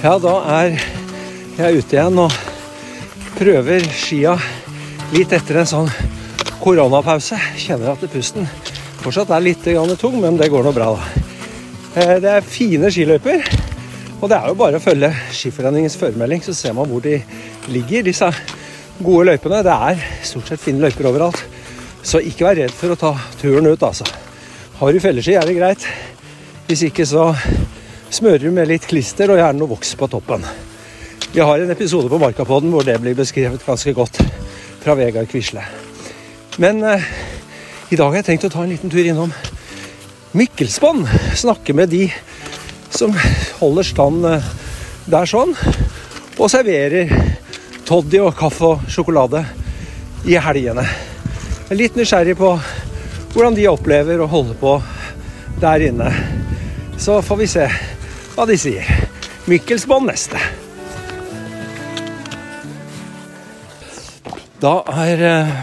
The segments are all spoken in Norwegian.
Ja, da er jeg ute igjen og prøver skia litt etter en sånn koronapause. Kjenner at pusten fortsatt er litt tung, men det går nå bra, da. Eh, Det er fine skiløyper. Og det er jo bare å følge Skiforeningens føremelding, så ser man hvor de ligger, disse gode løypene. Det er stort sett fine løyper overalt. Så ikke vær redd for å ta turen ut, altså. Har du felleski, er det greit. Hvis ikke, så smører med litt klister og gjerne noe voks på toppen. Vi har en episode på Markapodden hvor det blir beskrevet ganske godt fra Vegard Quisle. Men eh, i dag har jeg tenkt å ta en liten tur innom Mikkelsbånd. Snakke med de som holder stand eh, der sånn. Og serverer toddy og kaffe og sjokolade i helgene. Jeg er litt nysgjerrig på hvordan de opplever å holde på der inne. Så får vi se hva de sier. Mikkelsbånd neste. Da er eh,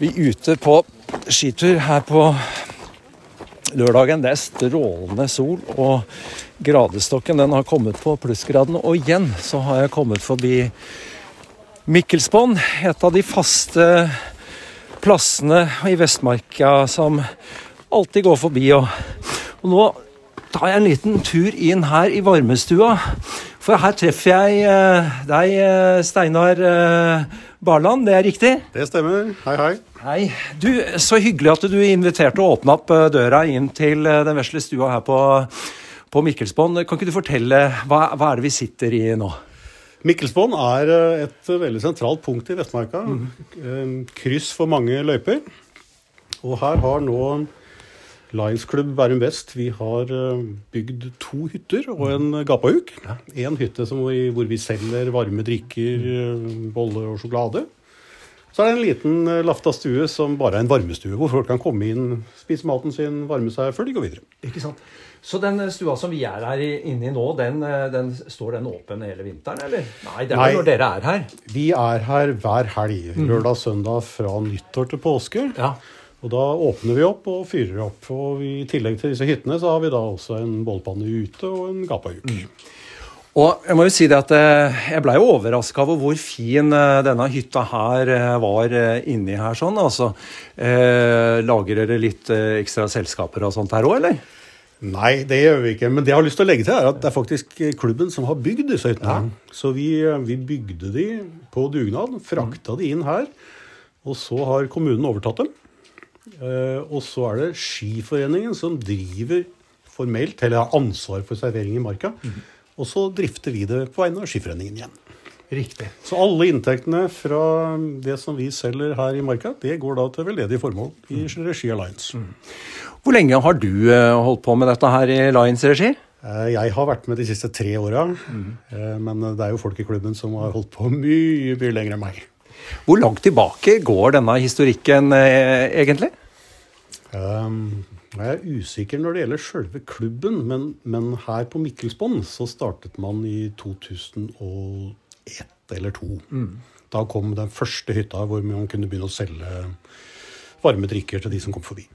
vi ute på skitur her på lørdagen. Det er strålende sol, og gradestokken den har kommet på plussgraden. Og igjen så har jeg kommet forbi Mikkelsbånd, et av de faste plassene i Vestmarka som alltid går forbi. Og, og nå tar jeg en liten tur inn her i varmestua. For her treffer jeg eh, deg, eh, Steinar eh, Barland. Det er riktig? Det stemmer. Hei, hei. Hei. Du, Så hyggelig at du inviterte å åpne opp døra inn til den vesle stua her på, på Mikkelsbånd. Kan ikke du fortelle, hva, hva er det vi sitter i nå? Mikkelsbånd er et veldig sentralt punkt i Vestmarka. Mm. Kryss for mange løyper. Og her har nå Lions Club Bærum Vest vi har eh, bygd to hytter og en gapahuk. Én hytte som vi, hvor vi selger varme drikker, bolle og sjokolade. Så er det en liten eh, lafta stue som bare er en varmestue, hvor folk kan komme inn, spise maten sin, varme seg før de går videre. Ikke sant? Så den stua som vi er her inne i nå, den, eh, den, står den åpen hele vinteren, eller? Nei, det er Nei. når dere er her. Vi er her hver helg, Lørdag, søndag fra nyttår til påske. Ja. Og da åpner vi opp og fyrer opp. Og i tillegg til disse hyttene så har vi da også en bålpanne ute og en gapahuk. Og jeg må jo si det at eh, jeg blei overraska over hvor fin eh, denne hytta her eh, var inni her sånn. Altså, eh, lager dere litt ekstra selskaper og sånt her òg, eller? Nei, det gjør vi ikke. Men det jeg har lyst til å legge til, er at det er faktisk klubben som har bygd disse hyttene. Så vi, vi bygde de på dugnad, frakta de inn her. Og så har kommunen overtatt dem. Eh, Og så er det Skiforeningen som driver formelt, eller har ansvar for servering i marka. Og så drifter vi det på vegne av Skiforeningen igjen. Riktig. Så alle inntektene fra det som vi selger her i marka, det går da til veldedige formål i regi av Lions. Hvor lenge har du eh, holdt på med dette her i Lions regi? Eh, Jeg har vært med de siste tre åra, mm. men det er jo folk i klubben som har holdt på mye, mye lenger enn meg. Hvor langt tilbake går denne historikken eh, egentlig? Um, Jeg er usikker når det gjelder sjølve klubben, men, men her på Mikkelsbånd så startet man i 2001 eller 2002. Da kom den første hytta hvor man kunne begynne å selge varme drikker til de som kom forbi.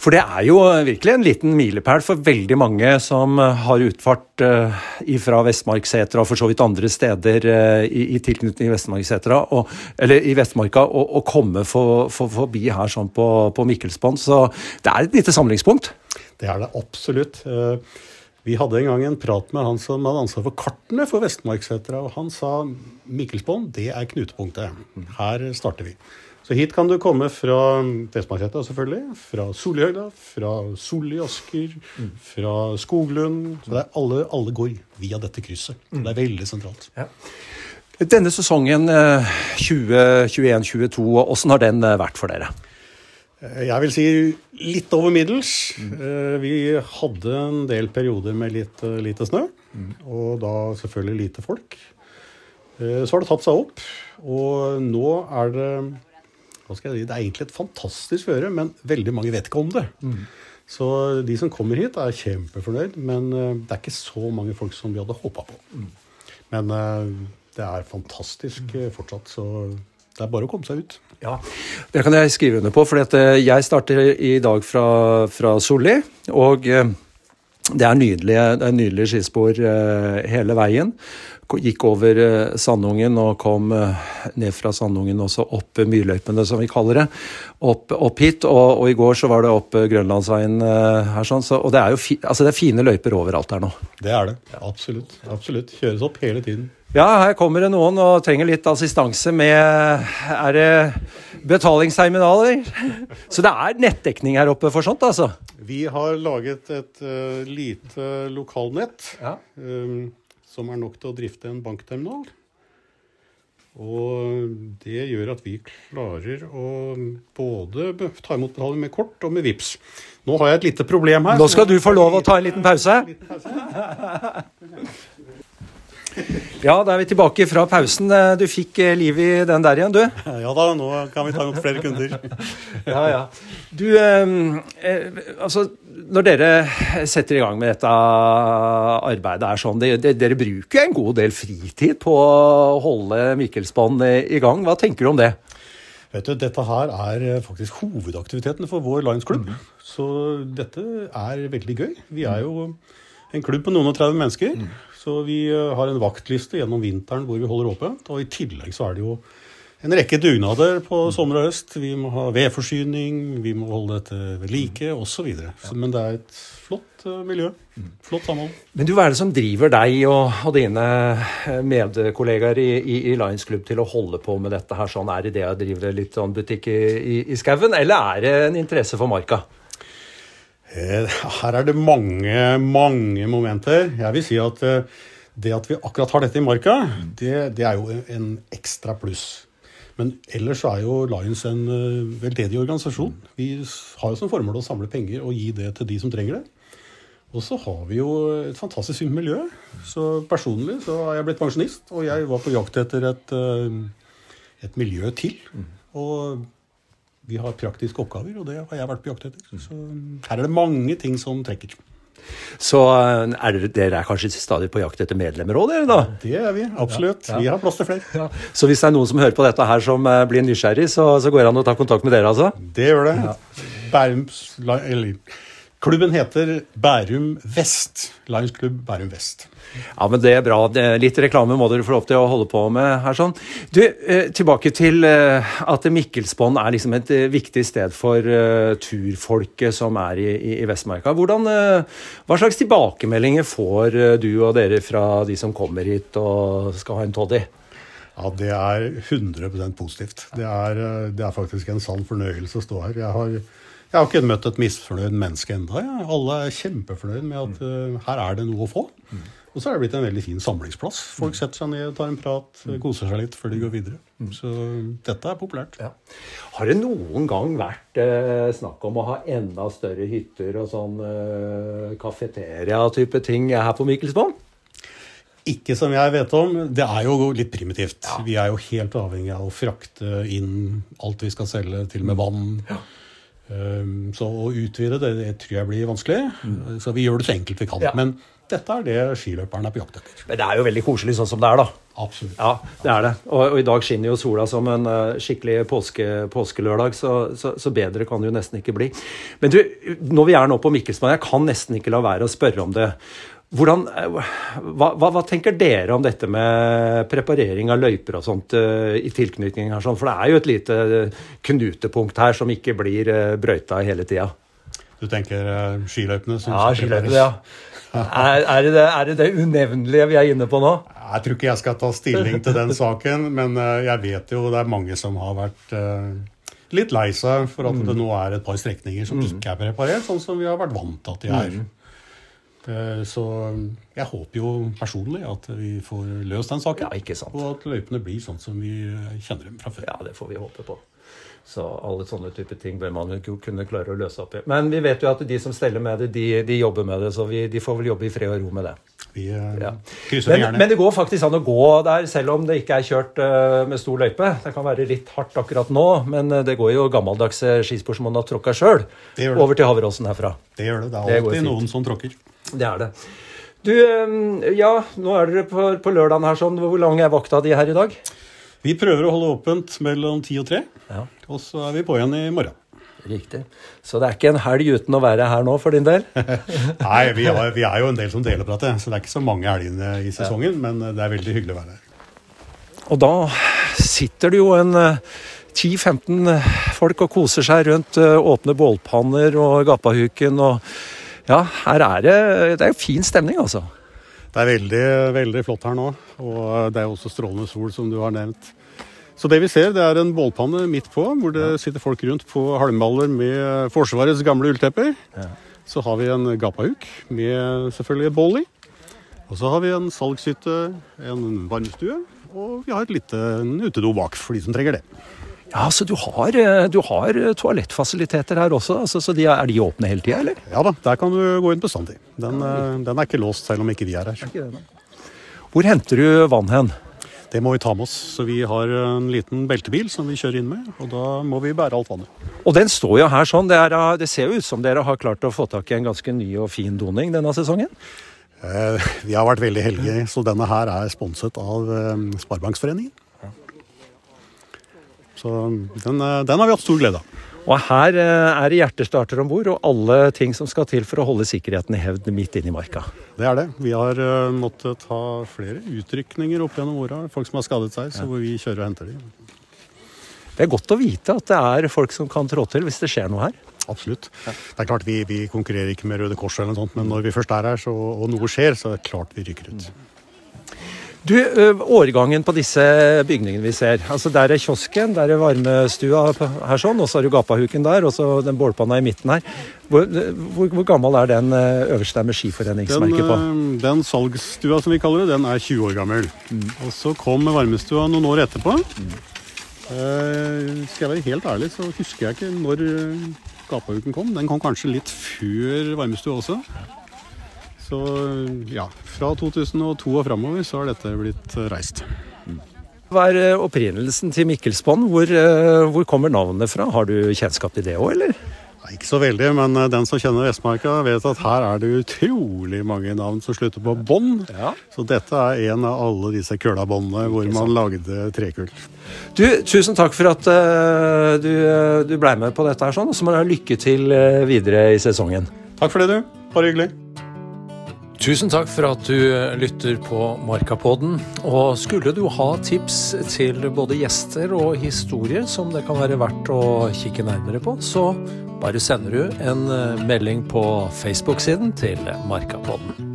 For det er jo virkelig en liten milepæl for veldig mange som eh, har utfart uh, fra Vestmarksetra og for så vidt andre steder eh, i, tilknytning til Vestmarksetra, og, eller i Vestmarka, og, komme for, for, forbi her sånn på, på Mikkelsbånd. Så det er et lite samlingspunkt. Det er det absolutt. Eh, Vi hadde en gang en prat med han som hadde ansvar for kartene for Vestmarksetra, og han sa Mikkelsbånd, det er knutepunktet. Her starter vi. Så hit kan du komme fra Vestmarksetra, selvfølgelig. Fra Solihøgda, fra Solli Asker, fra Skoglund. Så det er alle, alle går via dette krysset. Mm. det er veldig sentralt. Denne sesongen eh, 2021-2022, åssen har den eh, vært for dere? Eh, Jeg vil si litt over middels. Mm. Vi hadde en del perioder med litt eh, lite snø, og da selvfølgelig lite folk. Eh, Så har det tatt seg opp, og nå er det hva skal jeg si, Det er egentlig et fantastisk føre, men veldig mange vet ikke om det. Så de som kommer hit, er kjempefornøyd, men eh, det er ikke så mange folk som vi hadde håpa på. Men eh, det er fantastisk eh, fortsatt, så det er bare å komme seg ut. Ja, Det kan jeg skrive under på, for jeg starter i dag fra, fra Solli. Og Det er nydelige, det er nydelige skispor eh, hele veien. Gikk over eh, Sandungen og kom eh, ned fra Sandungen også opp Myrløypene, som vi kaller det. Opp, opp hit. Og, og, i går så var det opp Grønlandsveien her. sånn. Så, og det er jo fi, altså det er fine løyper overalt her nå. Det er det. Absolutt. Absolutt. Kjøres opp hele tiden. Ja, her kommer det noen og trenger litt assistanse med Er det betalingsterminaler? Så det er nettdekning her oppe for sånt, altså? Vi har laget et uh, lite lokalnett ja. um, som er nok til å drifte en bankterminal. Og det gjør at vi klarer å både ta imot betaling med kort og med VIPS. Nå har jeg et lite problem her. Nå skal du få lov å ta en liten pause. Ja, da er vi tilbake fra pausen. Du fikk eh, liv i den der igjen, du? Ja da, nå kan vi ta imot flere kunder. ja, ja. Du, ehm, eh, altså når dere setter i gang med dette arbeidet, er sånn, det, det, dere bruker en god del fritid på å holde Mikkelsbånd i gang. Hva tenker du om det? Vet du, Dette her er faktisk hovedaktiviteten for vår Lions-klubb. Mm. Så dette er veldig gøy. Vi er jo en klubb på noen og 30 mennesker. Mm. Så vi eh, har en vaktliste gjennom vinteren hvor vi holder åpent. Og i tillegg så er det jo en rekke dugnader på sommer og høst. Vi må ha vedforsyning, vi må holde dette ved like osv. Men det er et flott uh, miljø. Flott samhold. Men du, hva er det som driver deg og, og dine eh, medkollegaer i, i, i, Lions Club til å holde på med dette her? Sånn, er det det å drive litt sånn butikk i, i, i skauen, eller er det en interesse for marka? Eh, her er det mange, mange momenter. Jeg vil si at eh, det at vi akkurat har dette i marka, det, det er jo en ekstra pluss. Men ellers er jo Lions en eh, veldedig organisasjon. Vi har jo som formål å samle penger og gi det til de som trenger det. Og så har vi jo et fantastisk fint miljø. Så personlig så har jeg blitt pensjonist, og jeg var på jakt etter et, et miljø til. Og vi har praktiske oppgaver, og det har jeg vært på jakt etter. Så her er det mange ting som trekker. Så eh, er dere, dere er kanskje stadig på jakt etter medlemmer òg, dere da? Det er vi, absolutt. Ja, ja. Vi har plass til flere. Ja. Så hvis det er noen som hører på dette her som eh, blir nysgjerrig, så, så går det an å ta kontakt med dere, altså? Det gjør det. Bærums, eller, klubben heter Bærum Vest. Lions Club Bærum Vest. Ja, men det er bra. Litt reklame må dere få lov til å holde på med her. sånn. Du, eh, Tilbake til eh, at Mikkelsbånd er liksom et eh, viktig sted for turfolket som er i, i Vestmarka. Hvordan, hva slags tilbakemeldinger får du og dere fra de som kommer hit og skal ha en toddy? Ja, Det er 100% positivt. Det er, det er, faktisk en sann fornøyelse å stå her. Jeg har, jeg har ikke møtt et misfornøyd menneske enda. Ja. Alle er kjempefornøyd med at uh, her er det noe å få. Mm. Og så er det blitt en veldig fin samlingsplass. Folk setter seg ned, tar en prat, koser seg litt før de går videre. Så dette er populært. Ja. Har det noen gang vært eh, snakk om å ha enda større hytter og sånn eh, kafeteria-type ting her på Mikkelsvann? Ikke som jeg vet om. Det er jo litt primitivt. Ja. Vi er jo helt avhengig av å frakte inn alt vi skal selge, til og med vann. Ja. Um, så å utvide det, det, tror jeg blir vanskelig. Mm. Så vi gjør det så enkelt vi kan. Ja. Men dette er det skiløperen er på jakt etter. Men det er jo veldig koselig sånn som det er, da. Absolutt. Ja, det er det. Og, og i dag skinner jo sola som en uh, skikkelig påske, påskelørdag, så, så, så, bedre kan det jo nesten ikke bli. Men du, når vi er nå på Mikkelsmann, jeg kan nesten ikke la være å spørre om det. Hvordan, eh, hva, hva, hva, tenker dere om dette med preparering av løyper og sånt uh, i tilknytning her? Sånn? For det er jo et lite knutepunkt her som ikke blir uh, brøyta hele tida. Du tenker uh, skiløypene? ja, skiløypene, ja er, er, det er, det det, unevnelige vi er inne på nå? Jeg tror ikke jeg skal ta stilling til den saken, men eh, jeg vet jo det er mange som har vært litt lei seg for at mm. det nå er et par strekninger som mm. ikke er preparert, sånn som vi har vært vant til at de er. Uh, så jeg håper jo personlig at vi får løst den saken. Ja, ikke sant. Og at løypene blir sånn som vi kjenner dem fra før. Ja, det får vi håpe på. Så alle sånne type ting bør man jo kunne klare å løse opp i. Men vi vet jo at de som steller med det, de, de jobber med det, så vi, de får vel jobbe i fred og ro med det. Vi uh, ja. men, men, det går faktisk an å gå der, selv om det ikke er kjørt med stor løype. Det kan være litt hardt akkurat nå, men det går jo gammeldagse skispor som man har tråkka sjøl over til Haveråsen herfra. Det gjør det. Det er alltid det noen som tråkker. Det er det. Du, ja, nå er dere på, på lørdagen her sånn. Hvor lang er vakta di her i dag? Vi prøver å holde åpent mellom ti og tre. Ja. Og så er vi på igjen i morgen. Riktig. Så det er ikke en helg uten å være her nå for din del? Nei, vi, er, vi, er jo en del som deler på dette, så det er ikke så mange helgene i sesongen. Ja. Men det er veldig hyggelig å være her. Og da sitter det jo en 10-15 folk og koser seg rundt åpne bålpanner og Gapahuken og Ja, her er det Det er jo fin stemning, altså. Det er veldig, veldig flott her nå. Og det er jo også strålende sol, som du har nevnt. Så det vi ser, det er en bålpanne midt på, hvor det sitter folk rundt på halmballer med Forsvarets gamle ulltepper. Ja. Så har vi en gapahuk med selvfølgelig bål i. Og så har vi en salgshytte, en varmestue, og vi har et lite utedo bak for de som trenger det. Ja, så du har, eh, du har eh, toalettfasiliteter her også? Altså, så de, Er de åpne hele tida, eller? Ja da, der kan du gå inn bestandig. Den, eh, den er ikke låst selv om ikke vi er her. Hvor henter du vann hen? Det må vi ta med oss. Så vi har en liten beltebil som vi kjører inn med, og da må vi bære alt vannet. Og den står jo her sånn. Det, er, det ser jo ut som dere har klart å få tak i en ganske ny og fin doning denne sesongen? Eh, vi har vært veldig heldige, så denne her er sponset av eh, Sparebanksforeningen. Så den, eh, den, har vi hatt stor glede av. Og her eh, er det hjertestarter om bord, og alle ting som skal til for å holde sikkerheten i hevd midt inne i marka. Det er det. Vi har uh, måttet ha flere utrykninger opp gjennom åra. Folk som har skadet seg, så hvor vi kjører og henter dem. Det er godt å vite at det er folk som kan trå til hvis det skjer noe her. Absolutt. Det er klart Vi, vi konkurrerer ikke med Røde Kors, eller noe sånt, men når vi først er her så, og noe skjer, så er det klart vi rykker ut. Du, Årgangen på disse bygningene vi ser. altså Der er kiosken, der er varmestua her sånn, og så har du gapahuken der, og så den bålpanna i midten her. Hvor, hvor, hvor gammel er den øverste med skiforeningsmerket på? Den, den salgsstua som vi kaller det, den er 20 år gammel. Mm. Og så kom varmestua noen år etterpå. Mm. Eh, skal jeg være helt ærlig, så husker jeg ikke når gapahuken kom. Den kom kanskje litt før varmestua også. Så ja, fra 2002 og framover så har dette blitt reist. Hva er eh, opprinnelsen til Mikkelsbånd? Hvor, eh, hvor, kommer navnet fra? Har du kjennskap til det òg, eller? Nei, ikke så veldig, men eh, den som kjenner Vestmarka, vet at her er det utrolig mange navn som slutter på bånd. Ja. Så dette er en av alle disse kølabåndene hvor man lagde trekull. Du, tusen takk for at uh, du, du blei med på dette her sånn, og så må du ha lykke til videre i sesongen. Takk for det, du. Bare hyggelig. Tusen takk for at du lytter på Markapodden. Og skulle du ha tips til både gjester og historier som det kan være verdt å kikke nærmere på, så bare sender du en melding på Facebook-siden til Markapodden.